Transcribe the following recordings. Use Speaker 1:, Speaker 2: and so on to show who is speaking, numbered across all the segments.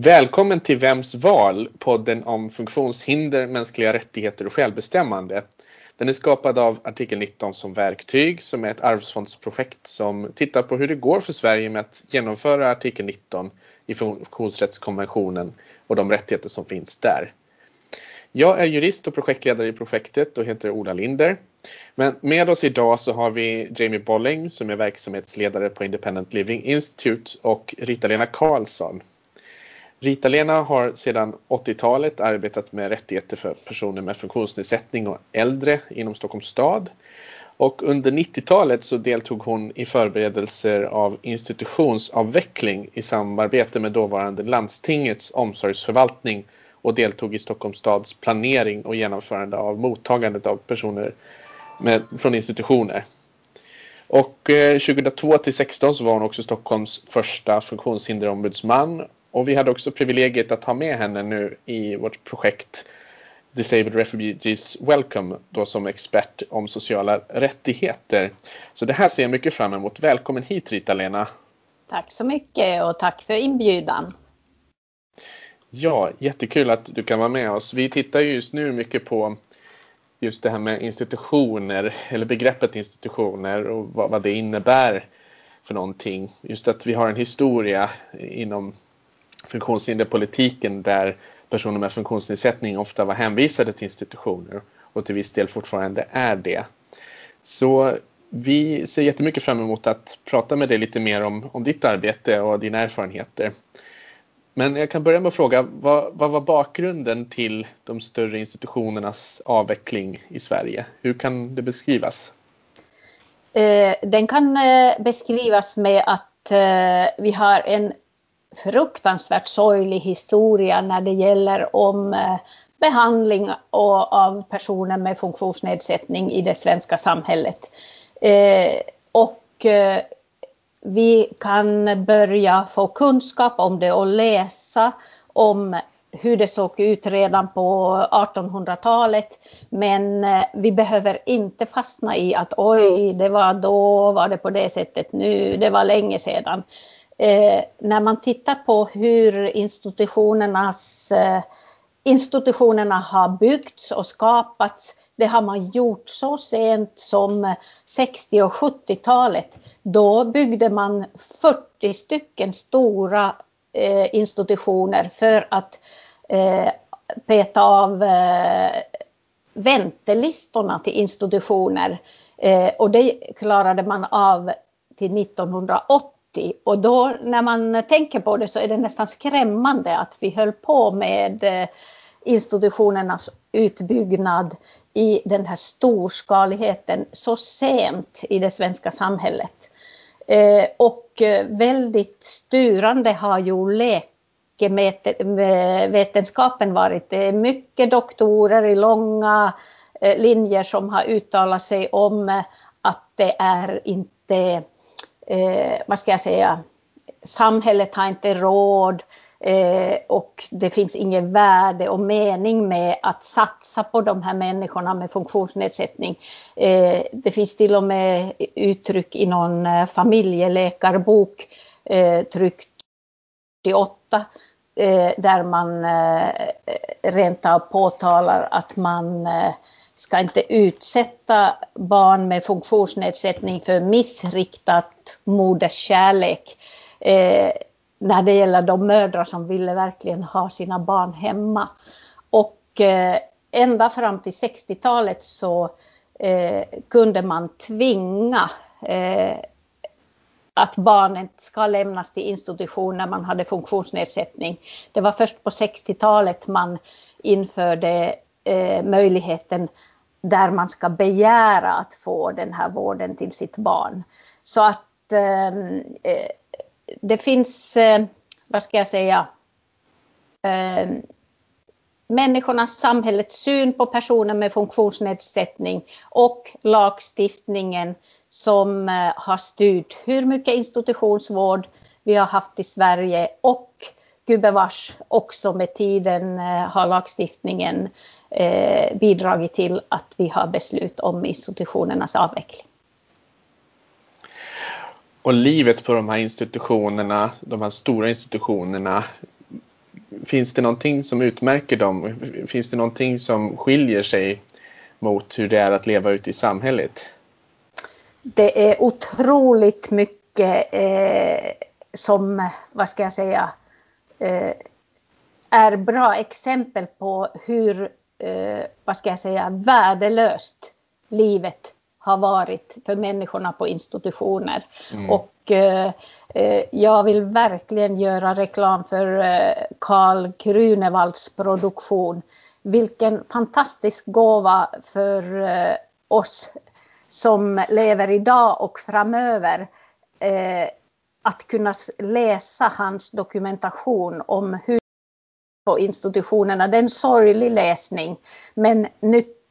Speaker 1: Välkommen till Vems val, podden om funktionshinder, mänskliga rättigheter och självbestämmande. Den är skapad av artikel 19 som verktyg som är ett arvsfondsprojekt som tittar på hur det går för Sverige med att genomföra artikel 19 i funktionsrättskonventionen och de rättigheter som finns där. Jag är jurist och projektledare i projektet och heter Ola Linder. Men med oss idag så har vi Jamie Bolling som är verksamhetsledare på Independent Living Institute och Rita-Lena Karlsson Rita-Lena har sedan 80-talet arbetat med rättigheter för personer med funktionsnedsättning och äldre inom Stockholms stad. Och under 90-talet så deltog hon i förberedelser av institutionsavveckling i samarbete med dåvarande landstingets omsorgsförvaltning och deltog i Stockholms stads planering och genomförande av mottagandet av personer med, från institutioner. Och eh, 2002 till 16 så var hon också Stockholms första funktionshinderombudsman och vi hade också privilegiet att ha med henne nu i vårt projekt Disabled Refugees Welcome då som expert om sociala rättigheter. Så det här ser jag mycket fram emot. Välkommen hit Rita-Lena!
Speaker 2: Tack så mycket och tack för inbjudan!
Speaker 1: Ja, jättekul att du kan vara med oss. Vi tittar just nu mycket på just det här med institutioner eller begreppet institutioner och vad, det innebär för någonting. Just att vi har en historia inom funktionshinderpolitiken där personer med funktionsnedsättning ofta var hänvisade till institutioner och till viss del fortfarande är det. Så vi ser jättemycket fram emot att prata med dig lite mer om, om ditt arbete och dina erfarenheter. Men jag kan börja med att fråga, vad, vad var bakgrunden till de större institutionernas avveckling i Sverige? Hur kan det beskrivas?
Speaker 2: Eh, den kan eh, beskrivas med att eh, vi har en fruktansvärt sorglig historia när det gäller om eh, behandling av personer med funktionsnedsättning i det svenska samhället. Eh, och eh, vi kan börja få kunskap om det och läsa om hur det såg ut redan på 1800-talet. Men vi behöver inte fastna i att oj, det var då, var det på det sättet nu, det var länge sedan. Eh, när man tittar på hur institutionernas, eh, institutionerna har byggts och skapats, det har man gjort så sent som 60 och 70-talet. Då byggde man 40 stycken stora eh, institutioner för att eh, peta av eh, väntelistorna till institutioner. Eh, och det klarade man av till 1980. Och då när man tänker på det så är det nästan skrämmande att vi höll på med eh, institutionernas utbyggnad i den här storskaligheten så sent i det svenska samhället. Eh, och eh, väldigt styrande har ju läkevetenskapen varit. Det är mycket doktorer i långa linjer som har uttalat sig om att det är inte, Eh, vad ska jag säga, samhället har inte råd Eh, och det finns inget värde och mening med att satsa på de här människorna med funktionsnedsättning. Eh, det finns till och med uttryck i någon eh, familjeläkarbok, eh, tryckt 88, eh, där man eh, rent av påtalar att man eh, ska inte utsätta barn med funktionsnedsättning för missriktat moderskärlek. Eh, när det gäller de mödrar som ville verkligen ha sina barn hemma. Och eh, ända fram till 60-talet så eh, kunde man tvinga eh, att barnet ska lämnas till institution när man hade funktionsnedsättning. Det var först på 60-talet man införde eh, möjligheten där man ska begära att få den här vården till sitt barn. Så att Ehm, eh, det finns, eh, vad ska jag säga, eh, människornas, samhällets syn på personer med funktionsnedsättning och lagstiftningen som eh, har styrt hur mycket institutionsvård vi har haft i Sverige och gubevars också med tiden eh, har lagstiftningen eh, bidragit till att vi har beslut om institutionernas avveckling.
Speaker 1: Och livet på de här institutionerna, de här stora institutionerna, finns det någonting som utmärker dem? Finns det någonting som skiljer sig mot hur det är att leva ute i samhället?
Speaker 2: Det är otroligt mycket eh, som, vad ska jag säga, eh, är bra exempel på hur, eh, vad ska jag säga, värdelöst livet har varit för människorna på institutioner. Mm. Och eh, eh jag vill verkligen göra reklam för Karl eh, Grunewalds produktion. Vilken fantastisk gåva för eh, oss som lever idag och framöver eh, att kunna läsa hans dokumentation om hur på institutionerna. Det är en sorglig läsning men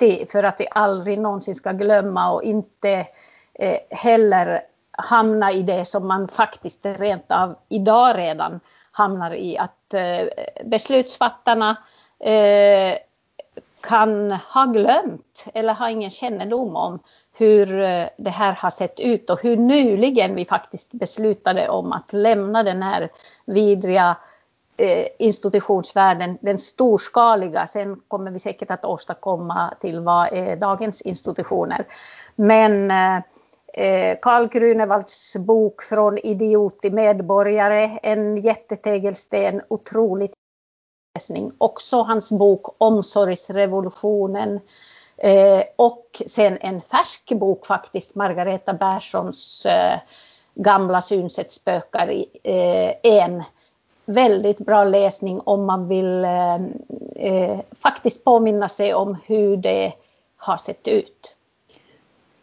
Speaker 2: nyttig för att vi aldrig någonsin ska glömma och inte eh, heller hamna i det som man faktiskt rent av idag redan hamnar i. Att eh, beslutsfattarna eh, kan ha glömt eller ha ingen kännedom om hur eh, det här har sett ut och hur nyligen vi faktiskt beslutade om att lämna den här vidriga eh, Eh, institutionsvärlden, den storskaliga. Sen kommer vi säkert att åstadkomma till vad är dagens institutioner. Men eh, Karl Grunewalds bok Från idiot till medborgare, en jättetegelsten, otroligt läsning. Också hans bok Omsorgsrevolutionen och sen en färsk bok faktiskt, Margareta Perssons gamla synsätt spökar i eh, en. Väldigt bra läsning om man vill eh, eh, faktiskt påminna sig om hur det har sett ut.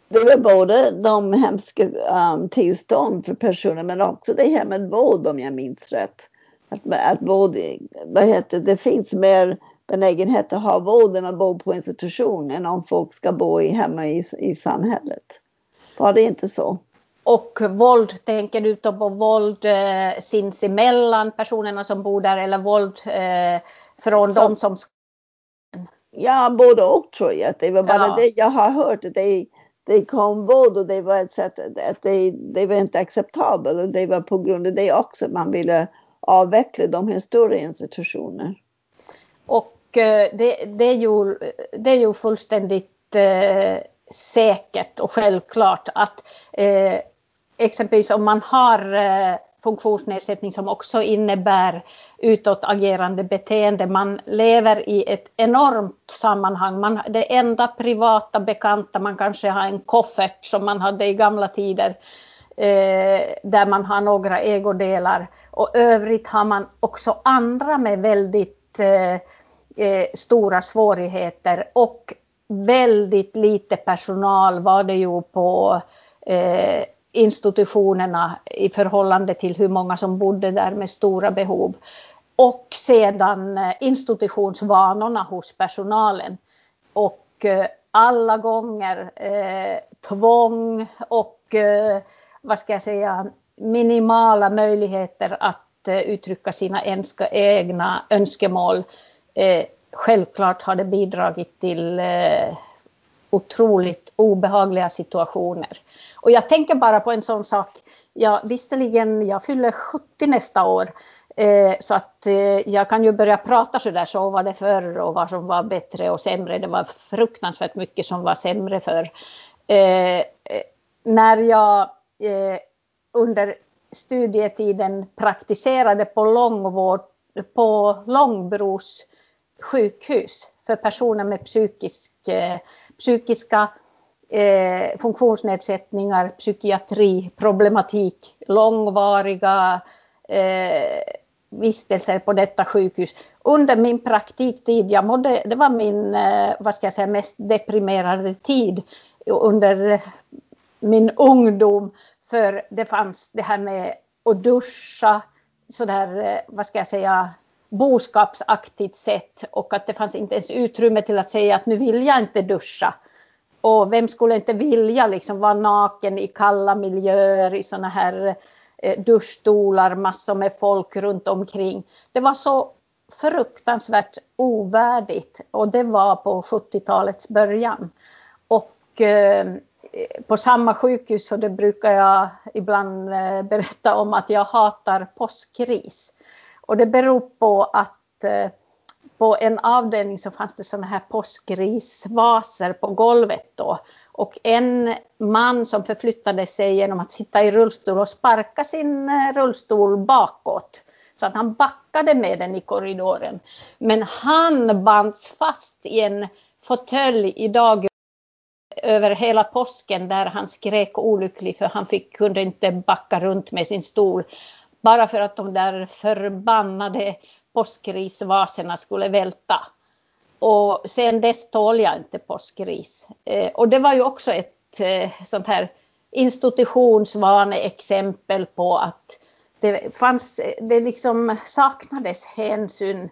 Speaker 3: Det var både de hemska um, tillstånd för personer men också det här med vård om jag minns rätt. Att, att våld, vad heter det, finns mer benägenhet att ha våld när man bor på institution än om folk ska bo i, hemma i, i samhället. Var det inte så?
Speaker 2: Och våld, tänker du på våld eh, sinsemellan personerna som bor där eller våld eh, från så, de som...
Speaker 3: Ja, både och tror jag. Det var bara ja. det jag har hört. Att det, det kom våld och det var ett sätt att det, det var inte acceptabelt. Och det var på grund av det också man ville avveckla de här stora institutionerna.
Speaker 2: Och Eh, det, det, är, ju, det är ju fullständigt eh, säkert och självklart att eh, exempelvis om man har eh, funktionsnedsättning som också innebär utåtagerande beteende. Man lever i ett enormt sammanhang. Man, det enda privata bekanta, man kanske har en koffert som man hade i gamla tider eh, där man har några ägodelar och övrigt har man också andra med väldigt eh, eh, stora svårigheter och väldigt lite personal var det ju på eh, institutionerna i förhållande till hur många som bodde där med stora behov. Och sedan eh, institutionsvanorna hos personalen. Och eh, alla gånger eh, tvång och eh, vad ska jag säga minimala möjligheter att eh, uttrycka sina egna önskemål eh, självklart har det bidragit till eh, otroligt obehagliga situationer. Och jag tänker bara på en sån sak. Ja, visserligen, jag fyller 70 nästa år. Eh, så att eh, jag kan ju börja prata sådär, så var det förr och vad som var bättre och sämre. Det var fruktansvärt mycket som var sämre förr. Eh, eh när jag eh, under studietiden praktiserade på långvård på Långbros sjukhus för personer med psykisk, eh, psykiska eh, funktionsnedsättningar, psykiatri, problematik, långvariga eh, vistelser på detta sjukhus. Under min praktiktid, jag mådde, det var min eh, vad ska jag säga, mest deprimerade tid under min ungdom. För det fanns det här med att duscha, sådär, eh, vad ska jag säga, boskapsaktigt sätt och att det fanns inte ens utrymme till att säga att nu vill jag inte duscha. Och vem skulle inte vilja liksom vara naken i kalla miljöer i såna här eh, duschstolar, massor med folk runt omkring. Det var så fruktansvärt ovärdigt och det var på 70-talets början. Och eh, på samma sjukhus så det brukar jag ibland eh, berätta om att jag hatar påskris. Och det beror på att eh, på en avdelning så fanns det sådana här påskrisvaser på golvet då. Och en man som förflyttade sig genom att sitta i rullstol och sparka sin eh, rullstol bakåt. Så att han backade med den i korridoren. Men han bands fast i en fåtölj i dag över hela påsken där han skrek olycklig för han fick, kunde inte backa runt med sin stol. Bara för att de där förbannade påskrisvaserna skulle välta. Och sen dess tål jag inte påskris. Eh, och det var ju också ett eh, sånt här institutionsvaneexempel på att det fanns, det liksom saknades hänsyn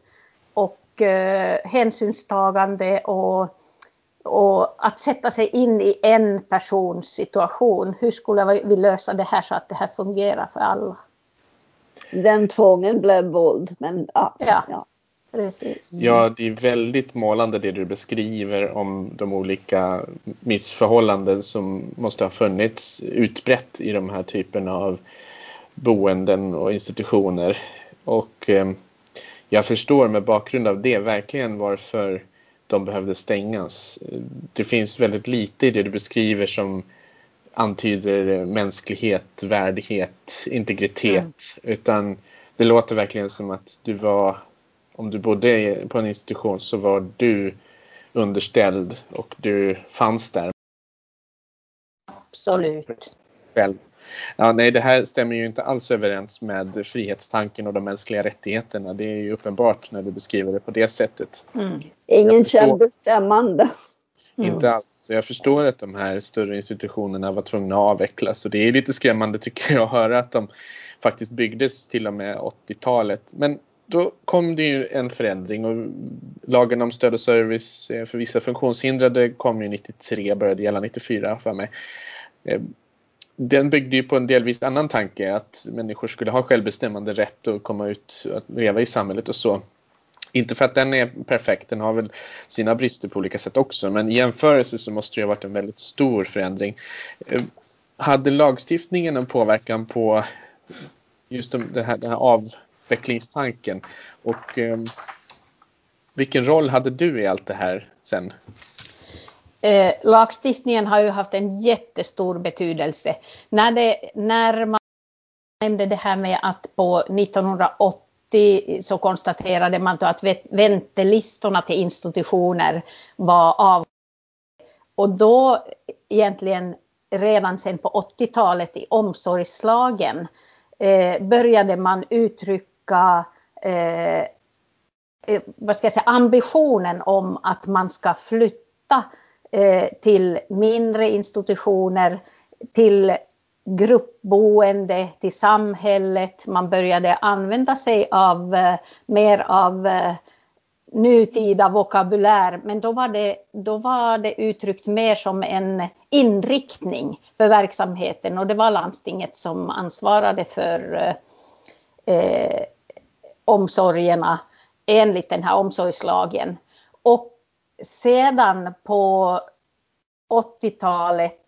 Speaker 2: och eh, hänsynstagande och, och att sätta sig in i en persons situation. Hur skulle vi lösa det här så att det här fungerar för alla?
Speaker 3: Den tvången blev våld, men ja.
Speaker 2: ja. ja. Precis.
Speaker 1: Ja, det är väldigt målande det du beskriver om de olika missförhållanden som måste ha funnits utbrett i de här typerna av boenden och institutioner. Och eh, jag förstår med bakgrund av det verkligen varför de behövde stängas. Det finns väldigt lite i det du beskriver som antyder mänsklighet, värdighet, integritet. Mm. Utan det låter verkligen som att du var, om du bodde på en institution så var du underställd och du fanns där.
Speaker 2: Absolut.
Speaker 1: Själv. Ja, nej, det här stämmer ju inte alls överens med frihetstanken och de mänskliga rättigheterna. Det är ju uppenbart när du beskriver det på det sättet.
Speaker 3: Mm. Ingen självbestämmande.
Speaker 1: Mm. Inte alls. Jag förstår att de här större institutionerna var tvungna att avvecklas och det är lite skrämmande tycker jag att höra att de faktiskt byggdes till och med 80-talet. Men då kom det ju en förändring och lagen om stöd och service eh, för vissa funktionshindrade kom ju 93, började gälla 94 för mig. Ehm, den byggde ju på en delvis annan tanke att människor skulle ha självbestämmande rätt att komma ut och leva i samhället och så. Inte för att den är perfekt, den har väl sina brister på olika sätt också, men i jämförelse så måste det ha varit en väldigt stor förändring. Eh, hade lagstiftningen en påverkan på just den här, den här avvecklingstanken? Och eh, vilken roll hade du i allt det här sen?
Speaker 2: Eh, lagstiftningen har ju haft en jättestor betydelse. När, det, när man nämnde det här med att på 1980 så konstaterade man då att väntelistorna till institutioner var av. Och då egentligen redan sen på 80-talet i omsorgslagen eh, började man uttrycka eh, eh, vad ska jag säga, ambitionen om att man ska flytta eh, till mindre institutioner, till gruppboende till samhället. Man började använda sig av eh, mer av eh, nutida vokabulär, men då var, det, då var det uttryckt mer som en inriktning för verksamheten och det var landstinget som ansvarade för eh, eh omsorgerna enligt den här omsorgslagen. Och sedan på 80-talet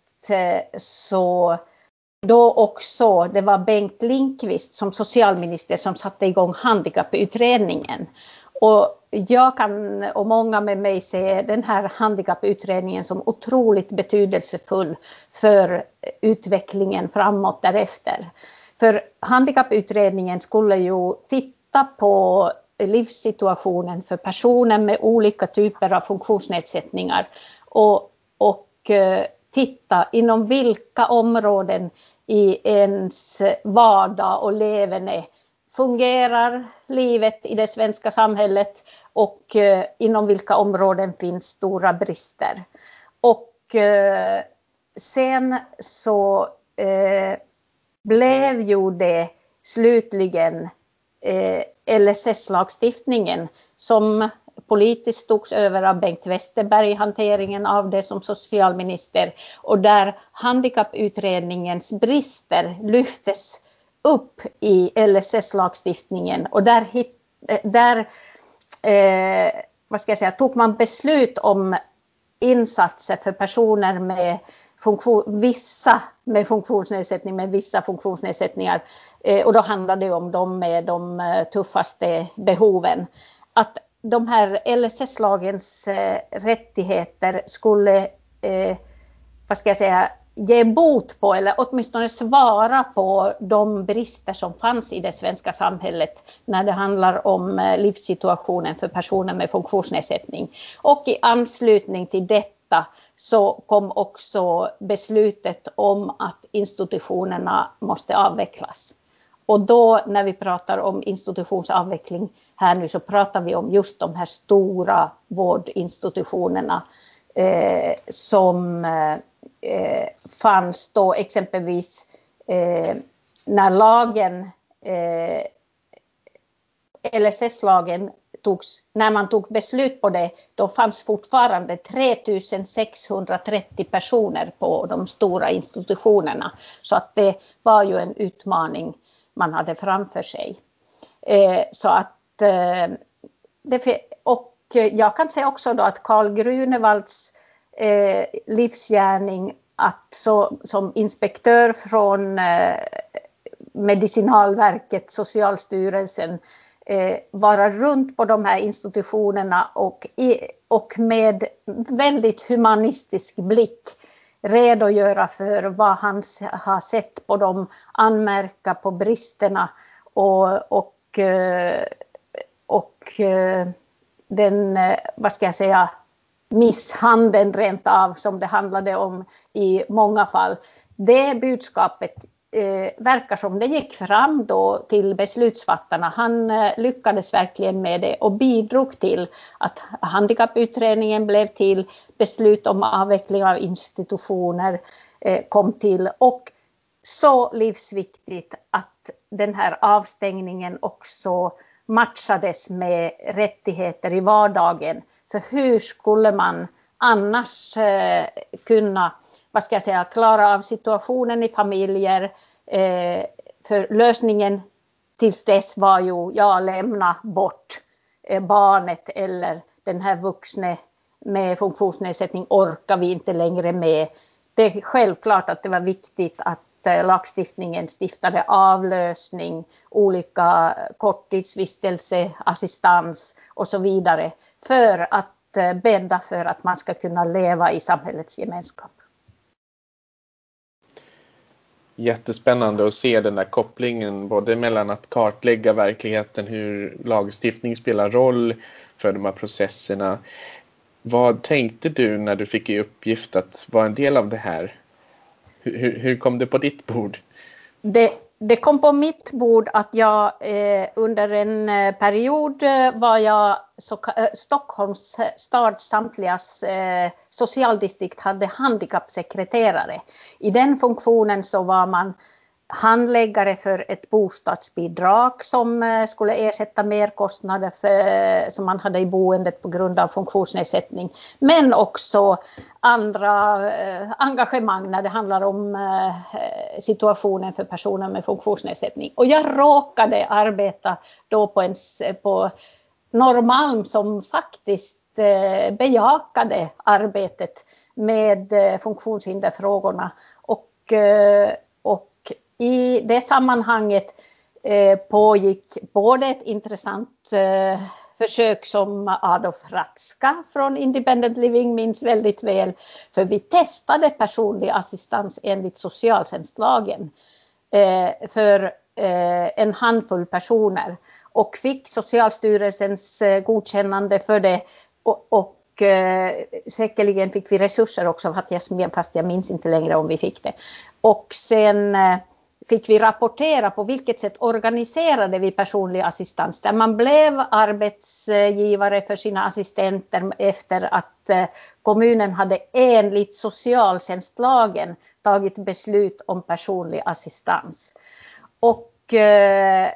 Speaker 2: så då också, det var Bengt Linkvist som socialminister som satte igång handikapputredningen. Och jag kan och många med mig se den här handikapputredningen som otroligt betydelsefull för utvecklingen framåt därefter. För handikapputredningen skulle ju titta på livssituationen för personer med olika typer av funktionsnedsättningar och, och eh, titta inom vilka områden i ens vardag och leverne fungerar livet i det svenska samhället och eh, inom vilka områden finns stora brister. Och eh, sen så eh, blev ju det slutligen LSS-lagstiftningen som politiskt togs över av Bengt Westerberg hanteringen av det som socialminister. Och där handikapputredningens brister lyftes upp i LSS-lagstiftningen och där, eh, där eh, vad ska jag säga, tog man beslut om insatser för personer med funktion, vissa med funktionsnedsättning, med vissa funktionsnedsättningar. Eh, och då handlar det om de med de eh, tuffaste behoven. Att de här LSS-lagens eh, rättigheter skulle, eh, vad ska jag säga, ge bot på eller åtminstone svara på de brister som fanns i det svenska samhället när det handlar om eh, livssituationen för personer med funktionsnedsättning. Och i anslutning till detta så kom också beslutet om att institutionerna måste avvecklas. Och då när vi pratar om institutionsavveckling här nu så pratar vi om just de här stora vårdinstitutionerna eh, som eh, fanns då exempelvis eh, när lagen, eh, LSS-lagen togs, när man tog beslut på det, då fanns fortfarande 3630 personer på de stora institutionerna. Så att det var ju en utmaning man hade framför sig. Eh, så att, eh, det, och jag kan säga också då att Karl Grunewalds eh, livsgärning att så, som inspektör från eh, Medicinalverket, Socialstyrelsen, eh, vara runt på de här institutionerna och, i, och med väldigt humanistisk blick redogöra för vad han har sett på dem, anmärka på bristerna och, och, eh, och eh, den, eh, vad ska jag säga, misshandeln rent av som det handlade om i många fall. Det budskapet eh, verkar som det gick fram då till beslutsfattarna. Han eh, lyckades verkligen med det och bidrog till att handikapputredningen blev till, beslut om avveckling av institutioner eh, kom till och så livsviktigt att den här avstängningen också matchades med rättigheter i vardagen för hur skulle man annars eh, kunna, vad ska jag säga, klara av situationen i familjer? Eh, för lösningen tills dess var ju, ja, lämna bort eh, barnet eller den här vuxne med funktionsnedsättning orkar vi inte längre med. Det är självklart att det var viktigt att eh, lagstiftningen stiftade avlösning, olika korttidsvistelse, assistans och så vidare för att eh, bädda för att man ska kunna leva i samhällets gemenskap.
Speaker 1: Jättespännande att se den där kopplingen både mellan att kartlägga verkligheten, hur lagstiftning spelar roll för de här processerna. Vad tänkte du när du fick i uppgift att vara en del av det här? Hur, hur kom det på ditt bord?
Speaker 2: Det, det kom på mitt bord att jag eh, under en eh, period eh, var jag så, eh, Stockholms eh, stads samtliga eh, socialdistrikt hade handikappsekreterare. I den funktionen så var man handläggare för ett bostadsbidrag som eh, skulle ersätta merkostnader för, eh, som man hade i boendet på grund av funktionsnedsättning. Men också andra eh, engagemang när det handlar om eh, situationen för personer med funktionsnedsättning. Och jag råkade arbeta då på, en, på Norrmalm som faktiskt eh, bejakade arbetet med funktionshinderfrågorna. Och, och i det sammanhanget eh, pågick både ett intressant eh, försök som Adolf Ratzka från Independent Living minns väldigt väl, för vi testade personlig assistans enligt socialtjänstlagen eh, för eh, en handfull personer och fick Socialstyrelsens eh, godkännande för det och, och eh, säkerligen fick vi resurser också fast jag minns inte längre om vi fick det. Och sen eh, fick vi rapportera på vilket sätt organiserade vi personlig assistans där man blev arbetsgivare för sina assistenter efter att eh, kommunen hade enligt socialtjänstlagen tagit beslut om personlig assistans. Och, eh,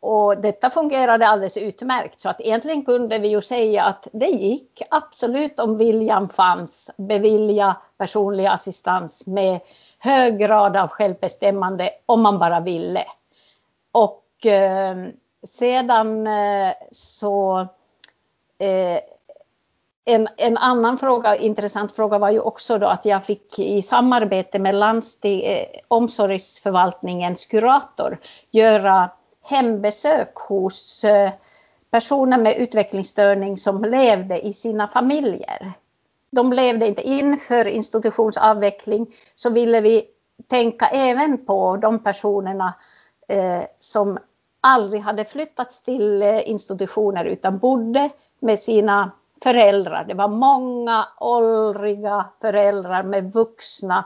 Speaker 2: och detta fungerade alldeles utmärkt så att egentligen kunde vi ju säga att det gick absolut om viljan fanns bevilja personlig assistans med hög grad av självbestämmande om man bara ville. Och eh, sedan eh, så eh, en, en, annan fråga, intressant fråga var ju också då att jag fick i samarbete med landsting, eh, omsorgsförvaltningens kurator göra hembesök hos eh, personer med utvecklingsstörning som levde i sina familjer. De levde inte inför institutionsavveckling så ville vi tänka även på de personerna eh, som aldrig hade flyttats till eh, institutioner utan bodde med sina föräldrar. Det var många åldriga föräldrar med vuxna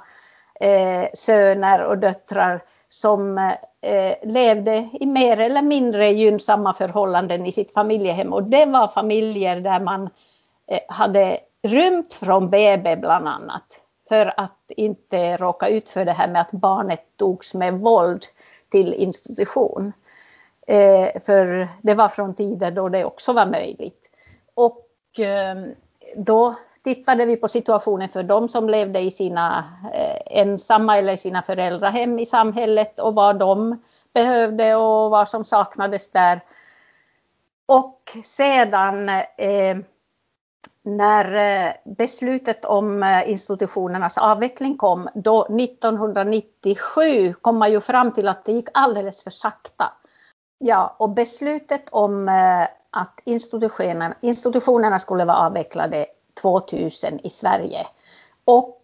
Speaker 2: eh, söner och döttrar som eh, levde i mer eller mindre gynnsamma förhållanden i sitt familjehem. Och det var familjer där man eh, hade rymt från BB bland annat för att inte råka ut för det här med att barnet togs med våld till institution. Eh, för det var från tider då det också var möjligt. Och eh, då tittade vi på situationen för de som levde i sina eh, ensamma eller sina föräldrahem i samhället och vad de behövde och vad som saknades där. Och sedan eh, när eh, beslutet om eh, institutionernas avveckling kom, då 1997 kom man ju fram till att det gick alldeles för sakta. Ja, och beslutet om eh, att institutionerna, institutionerna skulle vara avvecklade 2000 i Sverige. Och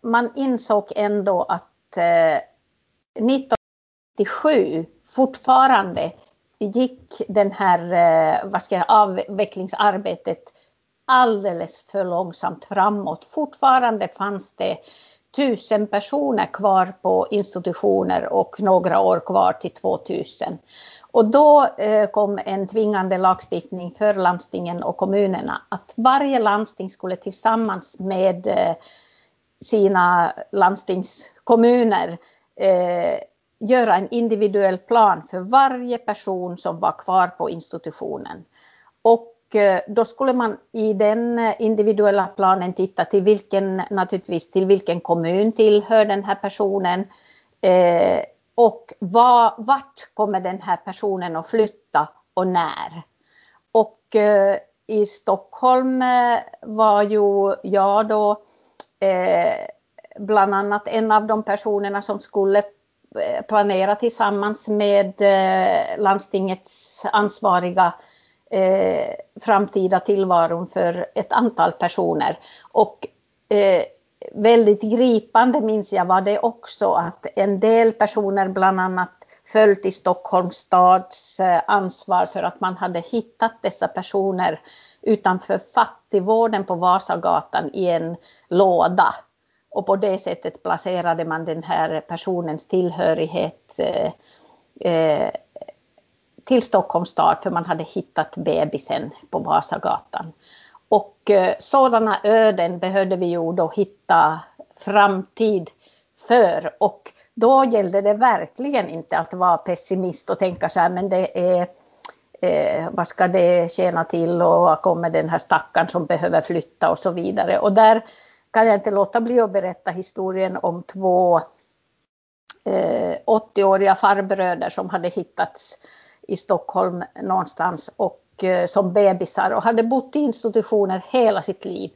Speaker 2: man insåg ändå att 1997 fortfarande gick den här vad ska jag, avvecklingsarbetet alldeles för långsamt framåt. Fortfarande fanns det tusen personer kvar på institutioner och några år kvar till 2000. Och då eh, kom en tvingande lagstiftning för landstingen och kommunerna att varje landsting skulle tillsammans med eh, sina landstingskommuner eh, göra en individuell plan för varje person som var kvar på institutionen. Och Eh, då skulle man i den individuella planen titta till vilken, naturligtvis till vilken kommun tillhör den här personen eh, och var, vart kommer den här personen att flytta och när. Och eh, i Stockholm eh, var ju jag då bland annat en av de personerna som skulle planera tillsammans med landstingets ansvariga eh, framtida tillvaron för ett antal personer. Och eh, väldigt gripande minns jag var det också att en del personer bland annat föll till Stockholms stads eh, ansvar för att man hade hittat dessa personer utanför fattigvården på Vasagatan i en låda. Och på det sättet placerade man den här personens tillhörighet eh, eh till Stockholms stad för man hade hittat bebisen på Vasagatan. Och eh, sådana öden behövde vi ju då hitta framtid för och då gällde det verkligen inte att vara pessimist och tänka så här men det är eh, vad ska det tjäna till och vad kommer den här stackaren som behöver flytta och så vidare. Och där kan jag inte låta bli att berätta historien om två eh, 80-åriga farbröder som hade hittats i Stockholm någonstans och eh, som bebisar och hade bott i institutioner hela sitt liv.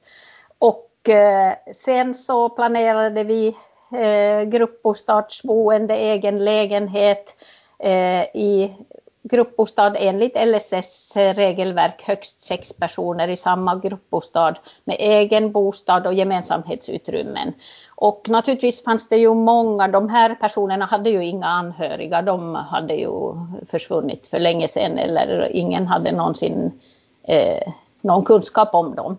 Speaker 2: Och eh, sen så planerade vi eh, gruppbostadsboende, egen lägenhet eh, i gruppbostad enligt LSS regelverk högst sex personer i samma gruppbostad med egen bostad och gemensamhetsutrymmen. Och naturligtvis fanns det ju många, de här personerna hade ju inga anhöriga, de hade ju försvunnit för länge sedan eller ingen hade någonsin eh, någon kunskap om dem.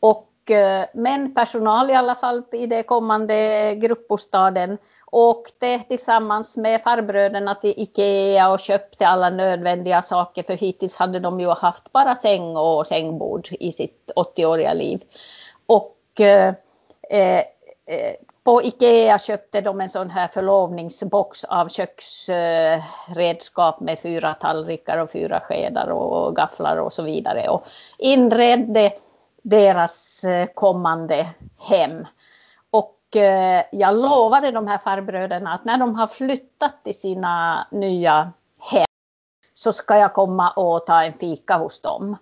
Speaker 2: Och, eh, men personal i alla fall i det kommande gruppbostaden åkte tillsammans med farbröderna till Ikea och köpte alla nödvändiga saker för hittills hade de ju haft bara säng och sängbord i sitt 80-åriga liv. Och eh, eh på Ikea köpte de en sån här förlovningsbox av köksredskap med fyra tallrikar och fyra skedar och gafflar och så vidare och inredde deras eh, kommande hem. Eh, jag lovade de här farbröderna att när de har flyttat till sina nya hem så ska jag komma och ta en fika hos dem.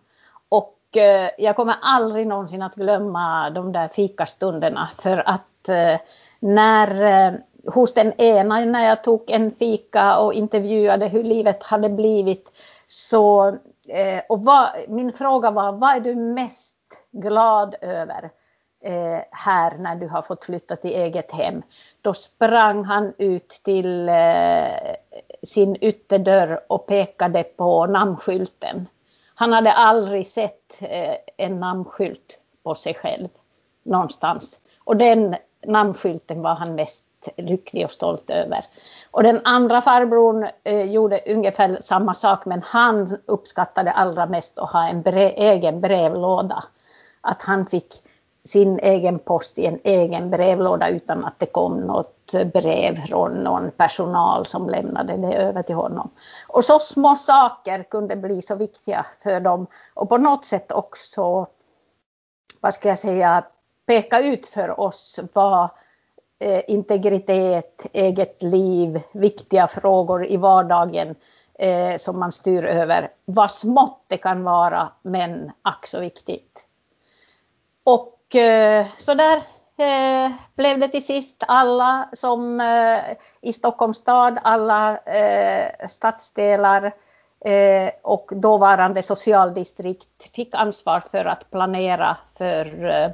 Speaker 2: Och eh, jag kommer aldrig någonsin att glömma de där fikastunderna för att eh, när hos den ena när jag tog en fika och intervjuade hur livet hade blivit Så, och vad, min fråga var, vad är du mest glad över eh, här när du har fått flytta till eget hem? Då sprang han ut till eh, sin ytterdörr och pekade på namnskylten. Han hade aldrig sett eh, en namnskylt på sig själv någonstans. Och den namnskylten var han mest lycklig och stolt över. Och den andra farbrorn eh, gjorde ungefär samma sak men han uppskattade allra mest att ha en brev, egen brevlåda. Att han fick sin egen post i en egen brevlåda utan att det kom något brev från någon personal som lämnade det över till honom. Och så små saker kunde bli så viktiga för dem och på något sätt också, vad ska jag säga, peka ut för oss vad eh, integritet, eget liv, viktiga frågor i vardagen eh, som man styr över, vad smått det kan vara men ack så viktigt. Och Eh, så där eh, blev det till sist alla som eh, i Stockholms stad, alla stadsdelar och dåvarande socialdistrikt fick ansvar för att planera för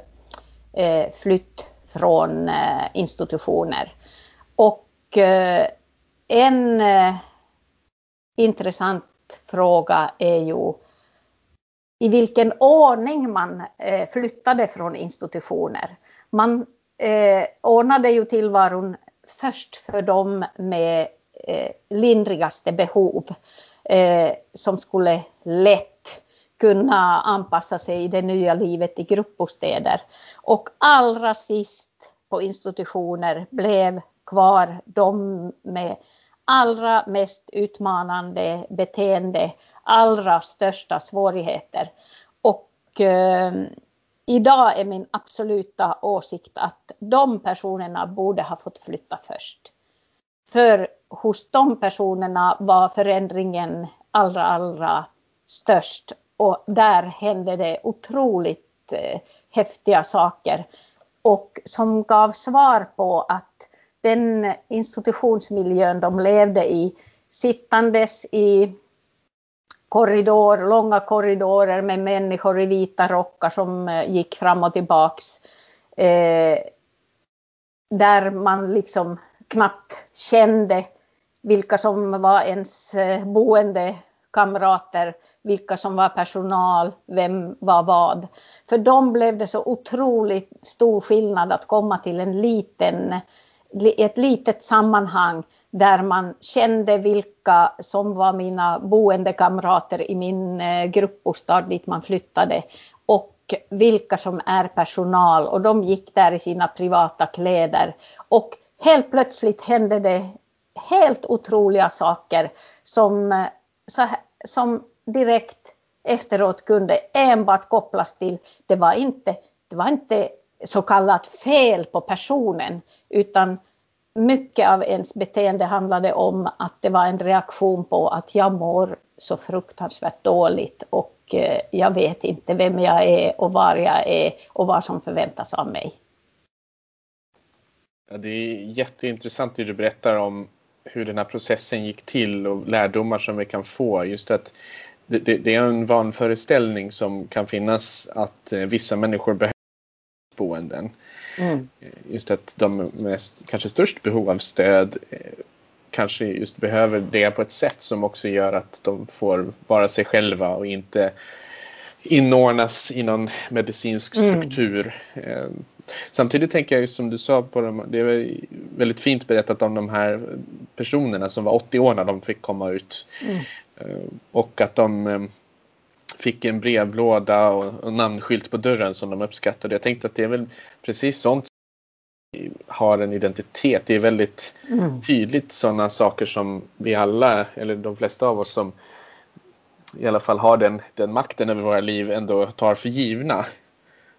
Speaker 2: flytt från institutioner. Och en intressant fråga är ju i vilken ordning man eh, flyttade från institutioner. Man eh, ordnade ju tillvaron först för dem med eh, lindrigaste behov eh, som skulle lätt kunna anpassa sig i det nya livet i gruppbostäder. Och allra sist på institutioner blev kvar de med allra mest utmanande beteende allra största svårigheter. Och eh, idag är min absoluta åsikt att de personerna borde ha fått flytta först. För hos de personerna var förändringen allra, allra störst och där hände det otroligt eh, häftiga saker och som gav svar på att den institutionsmiljön de levde i, sittandes i korridor, långa korridorer med människor i vita rockar som eh, gick fram och tillbaks. Eh, där man liksom knappt kände vilka som var ens eh, boende kamrater, vilka som var personal, vem var vad. För dem blev det så otroligt stor skillnad att komma till en liten, ett litet sammanhang där man kände vilka som var mina boendekamrater i min eh, gruppbostad dit man flyttade och vilka som är personal. Och de gick där i sina privata kläder. Och helt plötsligt hände det helt otroliga saker som, eh, som direkt efteråt kunde enbart kopplas till, det var inte, det var inte så kallat fel på personen utan mycket av ens beteende handlade om att det var en reaktion på att jag mår så fruktansvärt dåligt och eh, jag vet inte vem jag är och var jag är och vad som förväntas av mig.
Speaker 1: Ja, det är jätteintressant det du berättar om hur den här processen gick till och lärdomar som vi kan få. Just att det, det, det är en vanföreställning som kan finnas att eh, vissa människor behöver boenden. Mm. Just att de med kanske störst behov av stöd eh, kanske just behöver det på ett sätt som också gör att de får vara sig själva och inte inordnas i någon medicinsk mm. struktur. Mm. Samtidigt tänker jag som du sa, på dem, det är väldigt fint berättat om de här personerna som var 80 år när de fick komma ut. Mm. Eh, och att de fick en brevlåda och, namnskylt på dörren som de uppskattade. Jag tänkte att det är väl precis sånt har en identitet. Det är väldigt mm. tydligt sådana saker som vi alla, eller de flesta av oss som i alla fall har den, den makten över våra liv ändå tar för givna.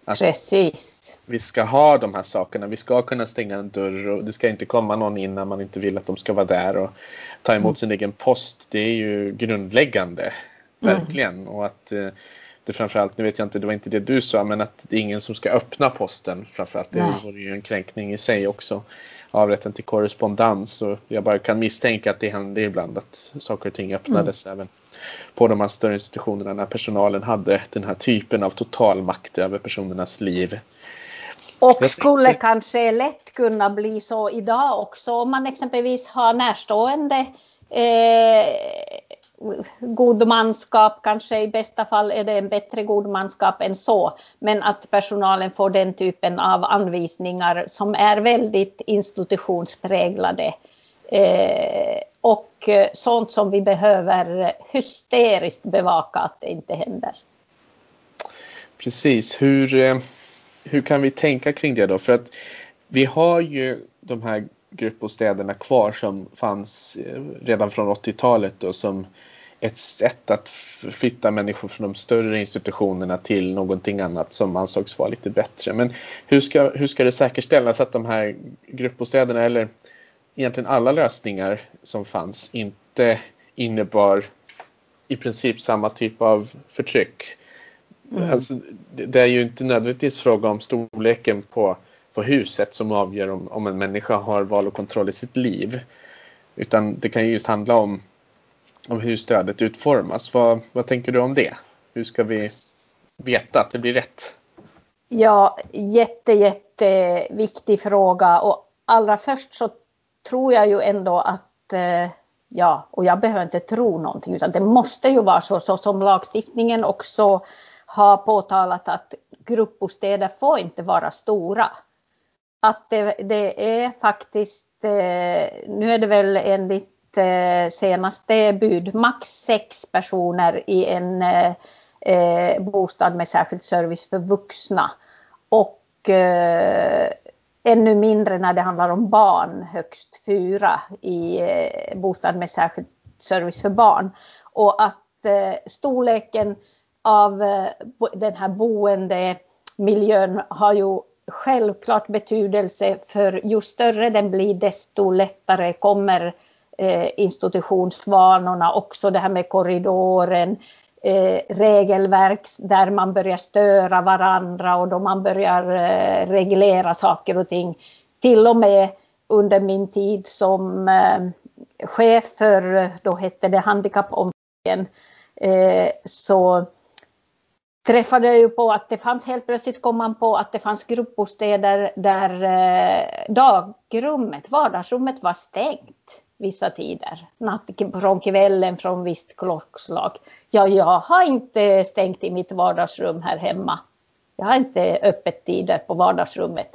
Speaker 2: Att Precis.
Speaker 1: Vi ska ha de här sakerna. Vi ska kunna stänga en dörr och det ska inte komma någon in när man inte vill att de ska vara där och ta emot mm. sin egen post. Det är ju grundläggande. Verkligen. Mm. Och att eh, det framförallt, nu vet jag inte, det var inte det du sa, men att det är ingen som ska öppna posten framförallt. Det vore ju en kränkning i sig också. Av rätten till korrespondens och jag bara kan misstänka att det händer ibland att saker och ting öppnades mm. även på de här större institutionerna när personalen hade den här typen av total makt över personernas liv.
Speaker 2: Och skulle kanske lätt kunna bli så idag också om man exempelvis har närstående eh, godmanskap, kanske i bästa fall är det en bättre godmanskap än så, men att personalen får den typen av anvisningar som är väldigt institutionspräglade eh, och eh, sånt som vi behöver hysteriskt bevaka att det inte händer.
Speaker 1: Precis, hur, eh, hur kan vi tänka kring det då? För att vi har ju de här gruppbostäderna kvar som fanns eh, redan från 80-talet och som ett sätt att flytta människor från de större institutionerna till någonting annat som ansågs vara lite bättre. Men hur ska, hur ska det säkerställas att de här gruppbostäderna eller egentligen alla lösningar som fanns inte innebar i princip samma typ av förtryck? Mm. Alltså, det är ju inte nödvändigtvis fråga om storleken på, på huset som avgör om, om en människa har val och kontroll i sitt liv. Utan det kan ju just handla om om hur stödet utformas. Vad, vad tänker du om det? Hur ska vi veta att det blir rätt?
Speaker 2: Ja, jätte, jätteviktig fråga och allra först så tror jag ju ändå att eh, ja, och jag behöver inte tro någonting utan det måste ju vara så, så som lagstiftningen också har påtalat att gruppbostäder får inte vara stora. Att det, det är faktiskt, eh, nu är det väl enligt eh, senaste bud max sex personer i en eh, eh, bostad med särskild service för vuxna. Och eh, ännu mindre när det handlar om barn, högst fyra i eh, bostad med särskild service för barn. Och att eh, storleken av eh, den här boendemiljön har ju självklart betydelse för ju större den blir desto lättare kommer eh, institutionsvanorna, också det här med korridoren, eh, regelverk där man börjar störa varandra och då man börjar eh, reglera saker och ting. Till och med under min tid som chef för, då hette det handikappomsorgen, så träffade jag ju på att det fanns helt plötsligt kom man på att det fanns gruppbostäder där eh, dagrummet, vardagsrummet var stängt vissa tider. Natt, från kvällen från visst klockslag. Ja, jag har inte stängt i mitt vardagsrum här hemma. Jag har inte öppettider på vardagsrummet.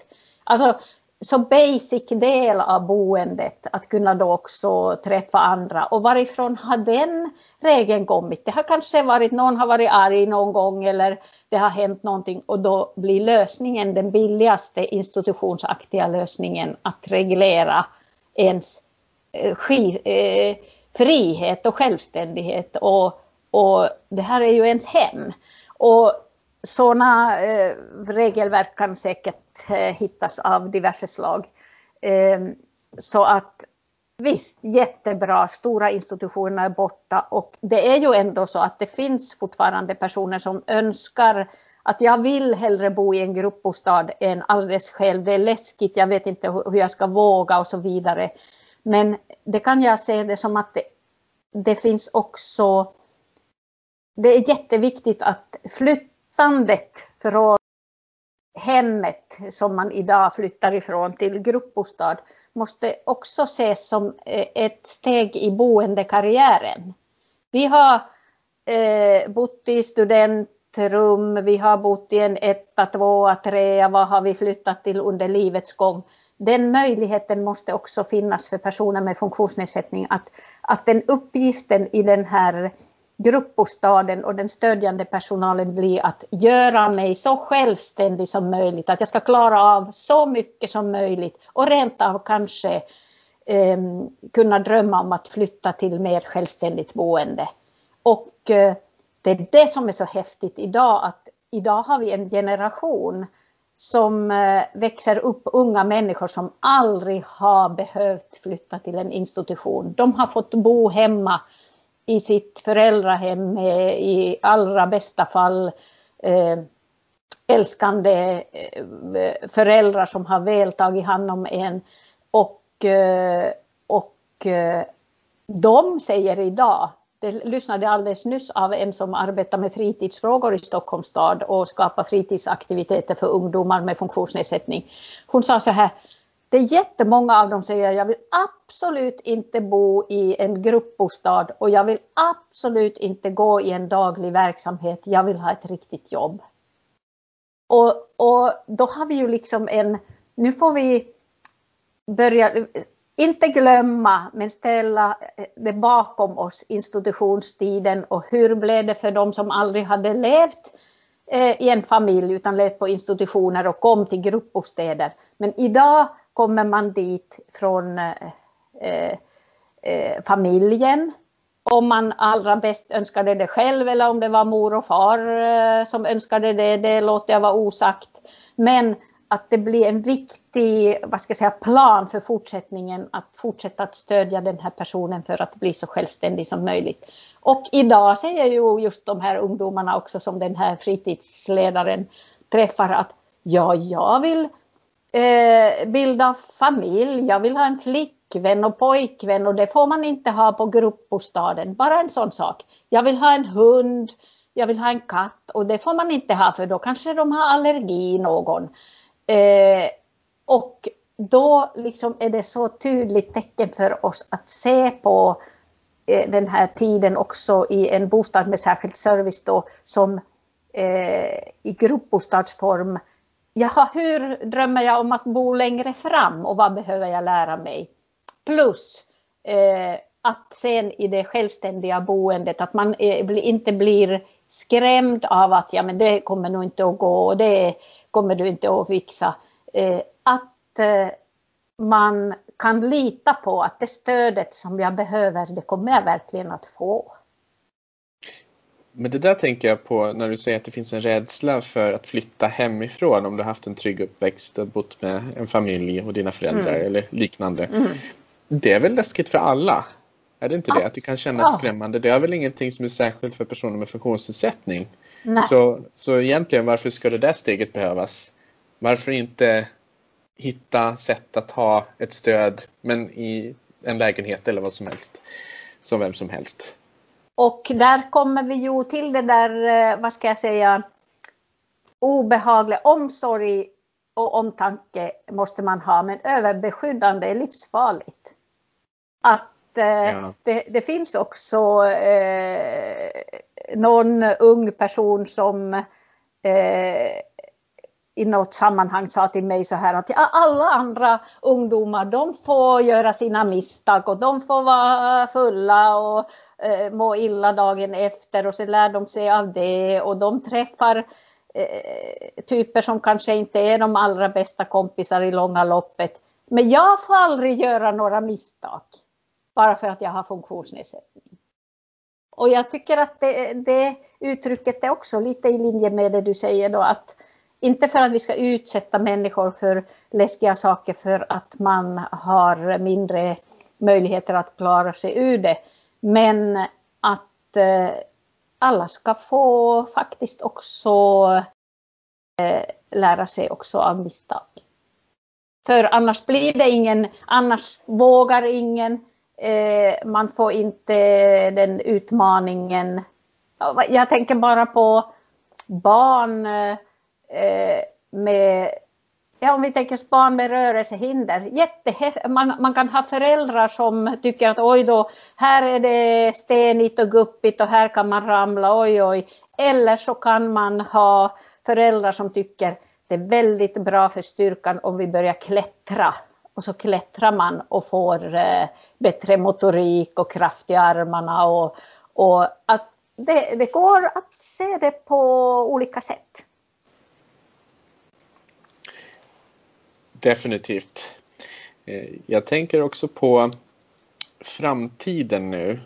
Speaker 2: Alltså, så basic del av boendet att kunna då också träffa andra. Och varifrån har den regeln kommit? Det har kanske varit någon har varit arg någon gång eller det har hänt någonting och då blir lösningen den billigaste institutionsaktiga lösningen att reglera ens eh, eh, frihet och självständighet och, och det här är ju ens hem. Och sådana eh, regelverk kan säkert Eh, hittas av diverse slag. Ehm, så att visst, jättebra, stora institutioner är borta och det är ju ändå så att det finns fortfarande personer som önskar att jag vill hellre bo i en gruppbostad än alldeles själv. Det är läskigt, jag vet inte hur jag ska våga och så vidare. Men det kan jag se det som att det, det finns också, det är jätteviktigt att flyttandet från hemmet som man idag flyttar ifrån till gruppbostad måste också ses som eh, ett steg i boendekarriären. Vi har eh, bott i studentrum, vi har bott i en etta, tvåa, trea, vad har vi flyttat till under livets gång? den möjligheten måste också finnas för personer med funktionsnedsättning att, att den uppgiften i den här gruppbostaden och den stödjande personalen blir att göra mig så självständig som möjligt, att jag ska klara av så mycket som möjligt och rent av kanske eh, kunna drömma om att flytta till mer självständigt boende. Och eh, det är det som är så häftigt idag, att idag har vi en generation som eh, växer upp unga människor som aldrig har behövt flytta till en institution. De har fått bo hemma i sitt föräldrahem med i allra bästa fall eh, älskande eh, föräldrar som har väl tagit hand om en. Och, eh, och eh, de säger idag det lyssnade alldeles nyss av en som arbetar med fritidsfrågor i Stockholms stad och skapar fritidsaktiviteter för ungdomar med funktionsnedsättning. Hon sa så här, det är jättemånga av dem som säger jag vill absolut inte bo i en gruppbostad och jag vill absolut inte gå i en daglig verksamhet. Jag vill ha ett riktigt jobb. Och, och då har vi ju liksom en, nu får vi börja, inte glömma men ställa det bakom oss institutionstiden och hur blev det för dem som aldrig hade levt eh, i en familj utan levt på institutioner och kom till gruppbostäder. Men idag kommer man dit från eh, eh, familjen. Om man allra bäst önskade det själv eller om det var mor och far eh, som önskade det, det låter jag vara osagt. Men att det blir en viktig vad ska jag säga, plan för fortsättningen att fortsätta att stödja den här personen för att bli så självständig som möjligt. Och idag säger ju just de här ungdomarna också som den här fritidsledaren träffar att ja, jag vill eh, bilda familj, jag vill ha en flickvän och pojkvän och det får man inte ha på gruppbostaden. Bara en sån sak. Jag vill ha en hund, jag vill ha en katt och det får man inte ha för då kanske de har allergi någon. Eh, och då liksom är det så tydligt tecken för oss att se på eh, den här tiden också i en bostad med särskild service då som eh, i gruppbostadsform jaha, hur drömmer jag om att bo längre fram och vad behöver jag lära mig? Plus eh, att sen i det självständiga boendet att man eh, är, inte blir skrämd av att ja, men det kommer nog inte att gå och det kommer du inte att fixa. Eh, att eh, man kan lita på att det stödet som jag behöver, det kommer jag verkligen att få.
Speaker 1: Men det där tänker jag på när du säger att det finns en rädsla för att flytta hemifrån om du haft en trygg uppväxt och bott med en familj och dina föräldrar mm. eller liknande. Mm. Det är väl läskigt för alla? Är det inte det? Att det kan kännas ja. skrämmande. Det är väl ingenting som är särskilt för personer med funktionsnedsättning. Så, så egentligen varför ska det där steget behövas? Varför inte hitta sätt att ha ett stöd men i en lägenhet eller vad som helst. Som vem som helst.
Speaker 2: Och där kommer vi ju till det där, eh, vad ska jag säga, obehaglig omsorg och omtanke måste man ha, men överbeskyddande är livsfarligt. Att eh, ja. det, det, finns också eh, någon ung person som eh, i något sammanhang sa till mig så här att alla andra ungdomar de får göra sina misstag och de får vara fulla och eh, må illa dagen efter och så lär de sig av det och de träffar eh, typer som kanske inte är de allra bästa kompisar i långa loppet. Men jag får aldrig göra några misstag bara för att jag har funktionsnedsättning. Och jag tycker att det, det uttrycket är också lite i linje med det du säger då att inte för att vi ska utsätta människor för läskiga saker för att man har mindre möjligheter att klara sig ur det. Men att eh, alla ska få faktiskt också eh, lära sig också av misstag. För annars blir det ingen, annars vågar ingen, eh, man får inte den utmaningen. Jag tänker bara på barn eh, Eh, med Ja, om vi tänker barn med rörelsehinder. Jätte, man, man kan ha föräldrar som tycker att oj då, här är det stenigt och guppigt och här kan man ramla, oj oj. Eller så kan man ha föräldrar som tycker det är väldigt bra för styrkan om vi börjar klättra. Och så klättrar man och får eh, bättre motorik och kraft i armarna. Och, och att det, det går att se det på olika sätt.
Speaker 1: Definitivt. Eh, jag tänker också på framtiden nu.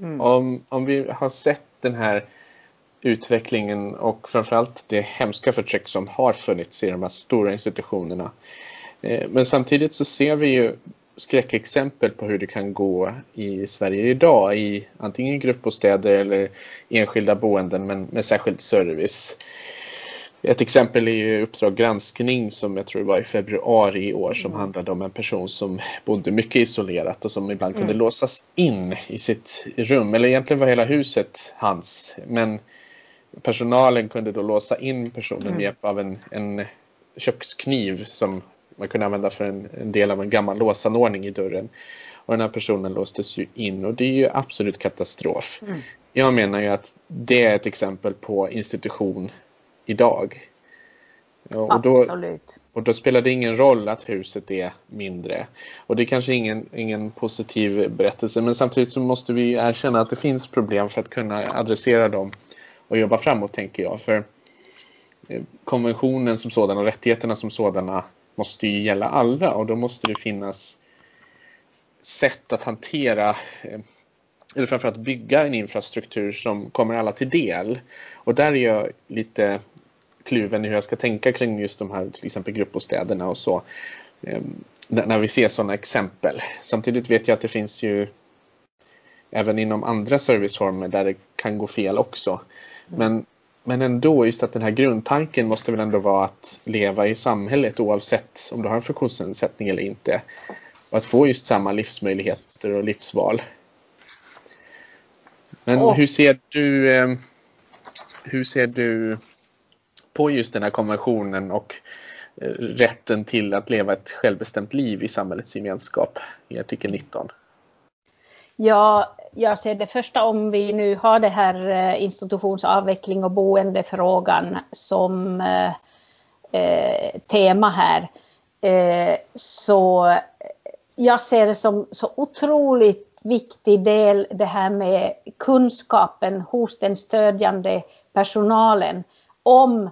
Speaker 1: Mm. Om, om vi har sett den här utvecklingen och framförallt det hemska förtryck som har funnits i de här stora institutionerna. Eh, men samtidigt så ser vi ju skräckexempel på hur det kan gå i Sverige idag i antingen gruppbostäder eller enskilda boenden men med särskild service. Ett exempel är ju Uppdrag granskning som jag tror var i februari i år som mm. handlade om en person som bodde mycket isolerat och som ibland kunde mm. låsas in i sitt rum. Eller egentligen var hela huset hans. Men personalen kunde då låsa in personen mm. med hjälp av en, en kökskniv som man kunde använda för en, en, del av en gammal låsanordning i dörren. Och den här personen låstes ju in och det är ju absolut katastrof. Mm. Jag menar ju att det är ett exempel på institution idag.
Speaker 2: Och då, Absolut.
Speaker 1: Och då spelar det ingen roll att huset är mindre. Och det är kanske ingen, ingen positiv berättelse men samtidigt så måste vi erkänna att det finns problem för att kunna adressera dem och jobba framåt tänker jag. För eh, konventionen som sådan och rättigheterna som sådana måste ju gälla alla och då måste det finnas sätt att hantera eh, eller framförallt bygga en infrastruktur som kommer alla till del. Och där är jag lite kluven i hur jag ska tänka kring just de här till exempel gruppbostäderna och så. Ehm, när vi ser sådana exempel. Samtidigt vet jag att det finns ju även inom andra serviceformer där det kan gå fel också. Men, men ändå, just att den här grundtanken måste väl ändå vara att leva i samhället oavsett om du har en funktionsnedsättning eller inte. Och att få just samma livsmöjligheter och livsval. Men oh. hur ser du ehm, hur ser du på just den här konventionen och eh, rätten till att leva ett självbestämt liv i samhällets gemenskap i artikel 19?
Speaker 2: Ja, jag ser det första om vi nu har det här eh, institutionsavveckling och boendefrågan som eh, eh, tema här. Eh, så jag ser det som så otroligt viktig del det här med kunskapen hos den stödjande personalen om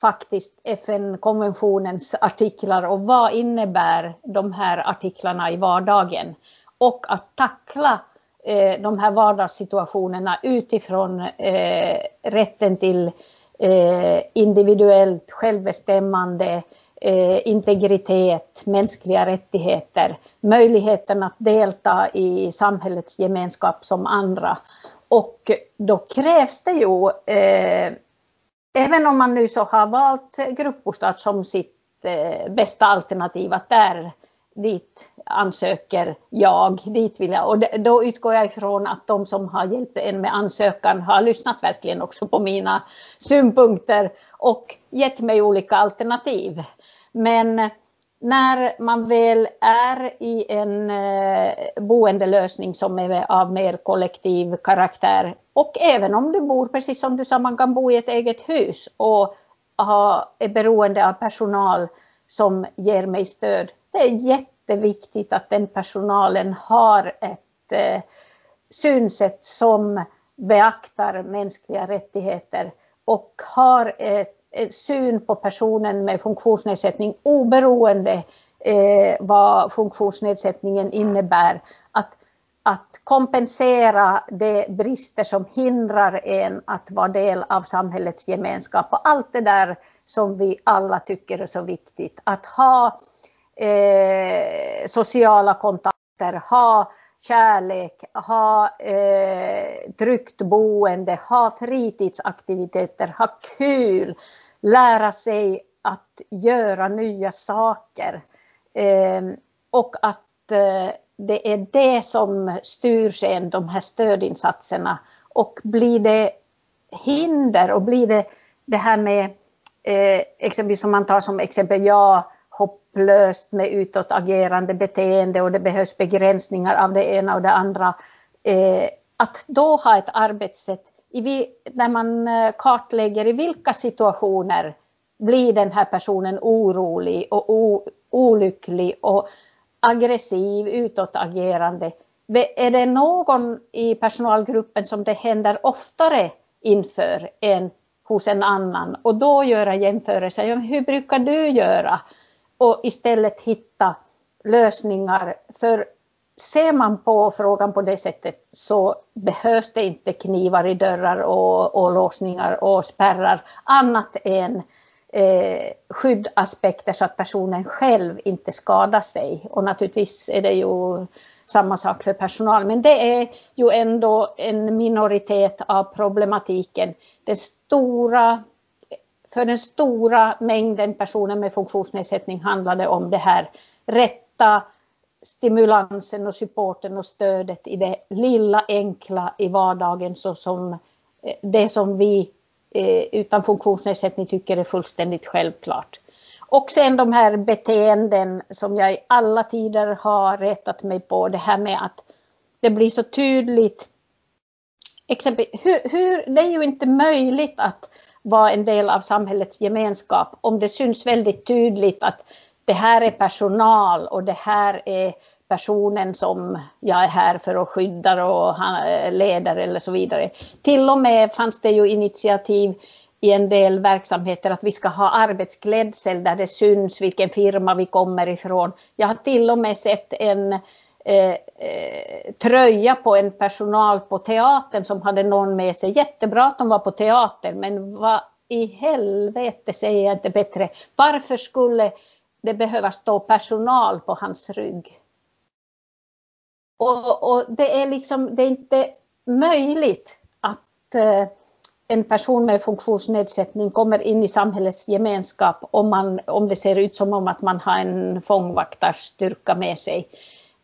Speaker 2: faktiskt FN-konventionens artiklar och vad innebär de här artiklarna i vardagen. Och att tackla eh, de här vardagssituationerna utifrån eh, rätten till eh, individuellt självbestämmande, eh, Eh, integritet, mänskliga rättigheter, möjligheten att delta i samhällets gemenskap som andra. Och då krävs det ju eh, även om man nu så har valt gruppbostad som sitt eh, bästa alternativ, att där dit ansöker jag, dit vill jag. Och då utgår jag ifrån att de som har hjälpt en med ansökan har lyssnat verkligen också på mina synpunkter och gett mig olika alternativ. Men när man väl är i en eh, boendelösning som är av mer kollektiv karaktär och även om du bor, precis som du sa, man kan bo i ett eget hus och ha, är beroende av personal som ger mig stöd. Det är jätteviktigt att den personalen har ett eh, synsätt som beaktar mänskliga rättigheter och har ett syn på personen med funktionsnedsättning oberoende eh, vad funktionsnedsättningen innebär. Att, att kompensera de brister som hindrar en att vara del av samhällets gemenskap och allt det där som vi alla tycker är så viktigt. Att ha eh, sociala kontakter, ha kärlek, ha eh, tryggt boende, ha fritidsaktiviteter, ha kul, lära sig att göra nya saker. Eh, och att eh, det är det som styr sen de här stödinsatserna. Och blir det hinder och blir det det här med eh, exempelvis som man tar som exempel, jag hopplöst med utåtagerande beteende och det behövs begränsningar av det ena och det andra. Eh, att då ha ett arbetssätt i, man eh, kartlägger i vilka situationer blir den här personen orolig och o, olycklig och aggressiv, utåtagerande. Är det någon i personalgruppen som det händer oftare inför än hos en annan och då göra jämförelser. Hur brukar du göra? Och istället hitta lösningar. För ser man på frågan på det sättet så behövs det inte knivar i dörrar och, och låsningar och spärrar annat än eh, skyddaspekter så att personen själv inte skadar sig. Och naturligtvis är det ju samma sak för personal. Men det är ju ändå en minoritet av problematiken. Den stora för den stora mängden personer med funktionsnedsättning handlar det om det här rätta stimulansen och supporten och stödet i det lilla enkla i vardagen så som eh, det som vi eh, utan funktionsnedsättning tycker är fullständigt självklart. Och sen de här beteenden som jag i alla tider har rättat mig på, det här med att det blir så tydligt. Exempel, hur, hur, det är ju inte möjligt att vara en del av samhällets gemenskap om det syns väldigt tydligt att det här är personal och det här är personen som jag är här för att skydda och eh, leder eller så vidare. Till och med fanns det ju initiativ i en del verksamheter att vi ska ha arbetsklädsel där det syns vilken firma vi kommer ifrån. Jag har till och med sett en eh, eh, tröja på en personal på teatern som hade någon med sig. Jättebra att de var på teatern men vad i helvete säger jag inte bättre. Varför skulle det behöva stå personal på hans rygg? Och, och det är liksom, det är inte möjligt att eh, en person med funktionsnedsättning kommer in i samhällets gemenskap om, man, om det ser ut som om att man har en fångvaktarstyrka med sig.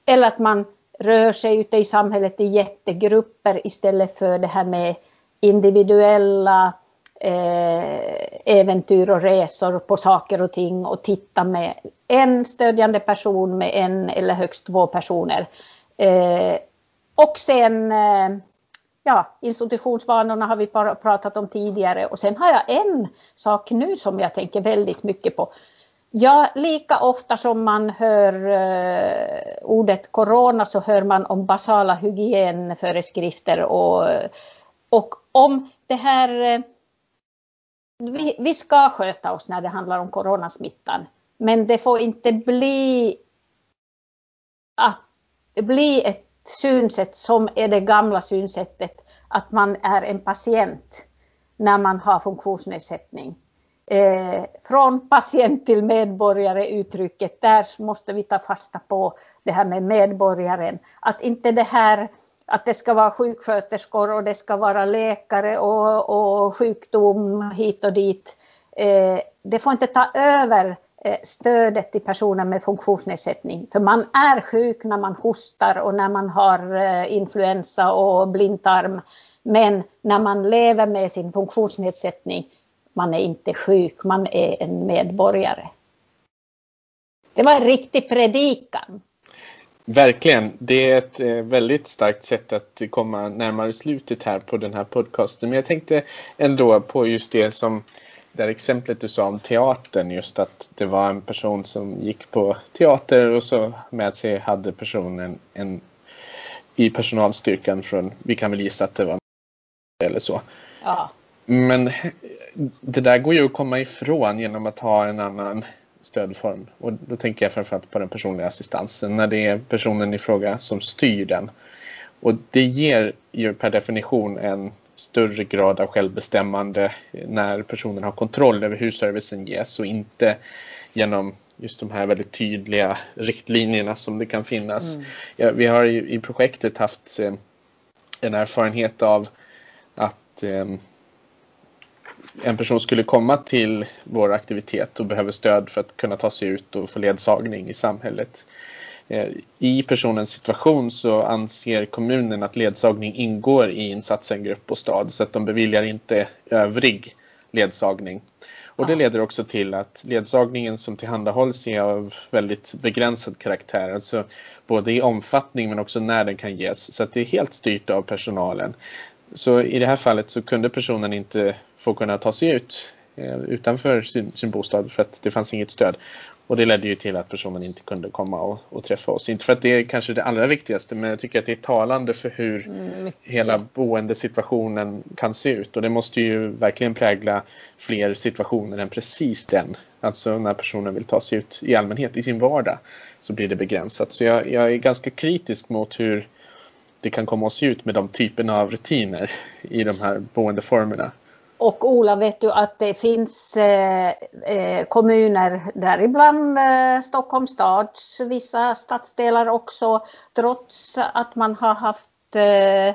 Speaker 2: Eller att man rör sig ute i samhället i jättegrupper istället för det här med individuella eh, äventyr och resor på saker och ting och titta med en stödjande person med en eller högst två personer. Eh, och sen eh, ja, institutionsvanorna har vi pratat om tidigare och sen har jag en sak nu som jag tänker väldigt mycket på. Ja, lika ofta som man hör uh, ordet corona så hör man om basala hygienföreskrifter och, och om det här uh, vi, vi, ska sköta oss när det handlar om coronasmittan. Men det får inte bli att bli ett synsätt som är det gamla synsättet att man är en patient när man har funktionsnedsättning. Eh, från patient till medborgare uttrycket, där måste vi ta fasta på det här med medborgaren. Att inte det här att det ska vara sjuksköterskor och det ska vara läkare och, och sjukdom hit och dit. Eh, det får inte ta över eh, stödet till personer med funktionsnedsättning. För man är sjuk när man hostar och när man har eh, influensa och blindtarm. Men när man lever med sin funktionsnedsättning, man är inte sjuk, man är en medborgare. Det var en riktig predikan.
Speaker 1: Verkligen. Det är ett eh, väldigt starkt sätt att komma närmare slutet här på den här podcasten. Men jag tänkte ändå på just det som det där exemplet du sa om teatern, just att det var en person som gick på teater och så med sig hade personen en i personalstyrkan från, vi kan väl gissa att det var eller så.
Speaker 2: Ja.
Speaker 1: Men det där går ju att komma ifrån genom att ha en annan stödform. Och då tänker jag framförallt på den personliga assistansen när det är personen i fråga som styr den. Och det ger ju per definition en större grad av självbestämmande när personen har kontroll över hur servicen ges och inte genom just de här väldigt tydliga riktlinjerna som det kan finnas. Mm. Ja, vi har i, i, projektet haft eh, en erfarenhet av att eh, en person skulle komma till vår aktivitet och behöver stöd för att kunna ta sig ut och få ledsagning i samhället. Eh, I personens situation så anser kommunen att ledsagning ingår i insatsen gruppbostad så att de beviljar inte övrig ledsagning. Och det leder också till att ledsagningen som tillhandahålls är av väldigt begränsad karaktär, alltså både i omfattning men också när den kan ges. Så att det är helt styrt av personalen. Så i det här fallet så kunde personen inte få kunna ta sig ut eh, utanför sin, sin bostad för att det fanns inget stöd. Och det ledde ju till att personen inte kunde komma och, och, träffa oss. Inte för att det är kanske det allra viktigaste men jag tycker att det är talande för hur mm, hela boendesituationen kan se ut. Och det måste ju verkligen prägla fler situationer än precis den. Alltså när personen vill ta sig ut i allmänhet i sin vardag så blir det begränsat. Så jag, jag är ganska kritisk mot hur det kan komma att se ut med de typerna av rutiner i de här boendeformerna.
Speaker 2: Och Ola, vet du att det finns eh, eh, kommuner, däribland eh, Stockholms stads vissa stadsdelar också, trots att man har haft eh,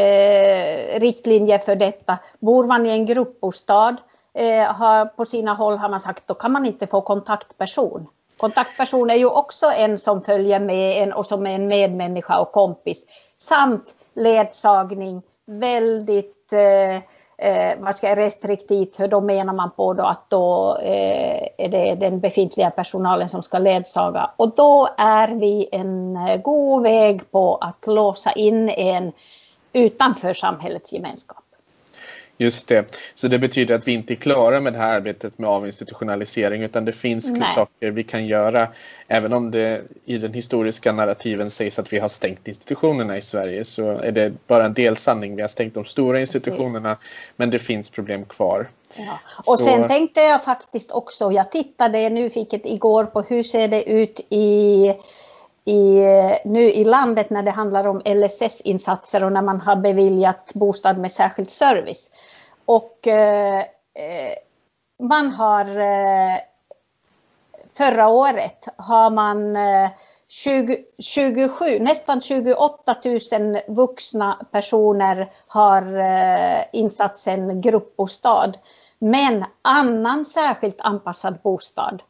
Speaker 2: eh, riktlinjer för detta. Bor man i en gruppbostad eh, har, på sina håll har man sagt då kan man inte få kontaktperson. Kontaktperson är ju också en som följer med en och som är en medmänniska och kompis. Samt ledsagning, väldigt eh, eh, vad ska, restriktivt för då menar man på då att då eh, är det den befintliga personalen som ska ledsaga och då är vi en eh, god väg på att låsa in en utanför samhällets gemenskap.
Speaker 1: Just det. Så det betyder att vi inte är klara med det här arbetet med avinstitutionalisering utan det finns Nej. saker vi kan göra. Även om det i den historiska narrativen sägs att vi har stängt institutionerna i Sverige så är det bara en del sanning. Vi har stängt de stora institutionerna Precis. men det finns problem kvar.
Speaker 2: Ja. Och så... sen tänkte jag faktiskt också, jag tittade nyfiket igår på hur ser det ut i i, nu i landet när det handlar om LSS-insatser och när man har beviljat bostad med särskild service. Och eh, eh, man har eh, förra året har man eh, 20, 27, nästan 28 000 vuxna personer har eh, insatsen gruppbostad. Men annan särskilt anpassad bostad.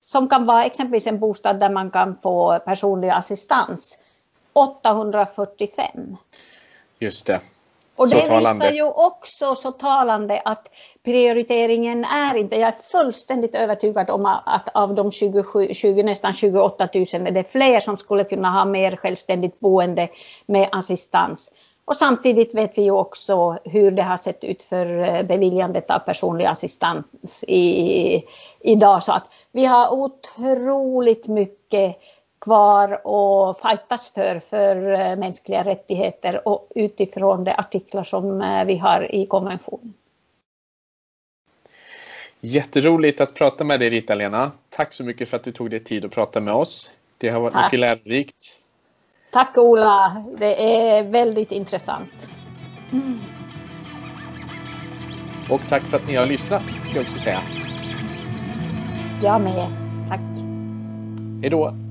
Speaker 2: Som kan vara exempelvis en bostad där man kan få personlig assistans. 845.
Speaker 1: Just det.
Speaker 2: Och det visar ju också så talande att prioriteringen är inte, jag är fullständigt övertygad om att av de 27, 20, nästan 28 000 är det fler som skulle kunna ha mer självständigt boende med assistans. Och samtidigt vet vi ju också hur det har sett ut för eh, beviljandet av personlig assistans i, idag. Så att vi har otroligt mycket kvar och fightas för, för eh, mänskliga rättigheter och utifrån de artiklar som eh, vi har i konventionen.
Speaker 1: Jätteroligt att prata med dig Rita-Lena. Tack så mycket för att du tog dig tid att prata med oss. Det har varit Tack. mycket lärorikt.
Speaker 2: Tack Ola, det är väldigt intressant. Mm.
Speaker 1: Och tack för att ni har lyssnat, ska jag också säga.
Speaker 2: Jag med. Tack.
Speaker 1: Hej då.
Speaker 2: Hej!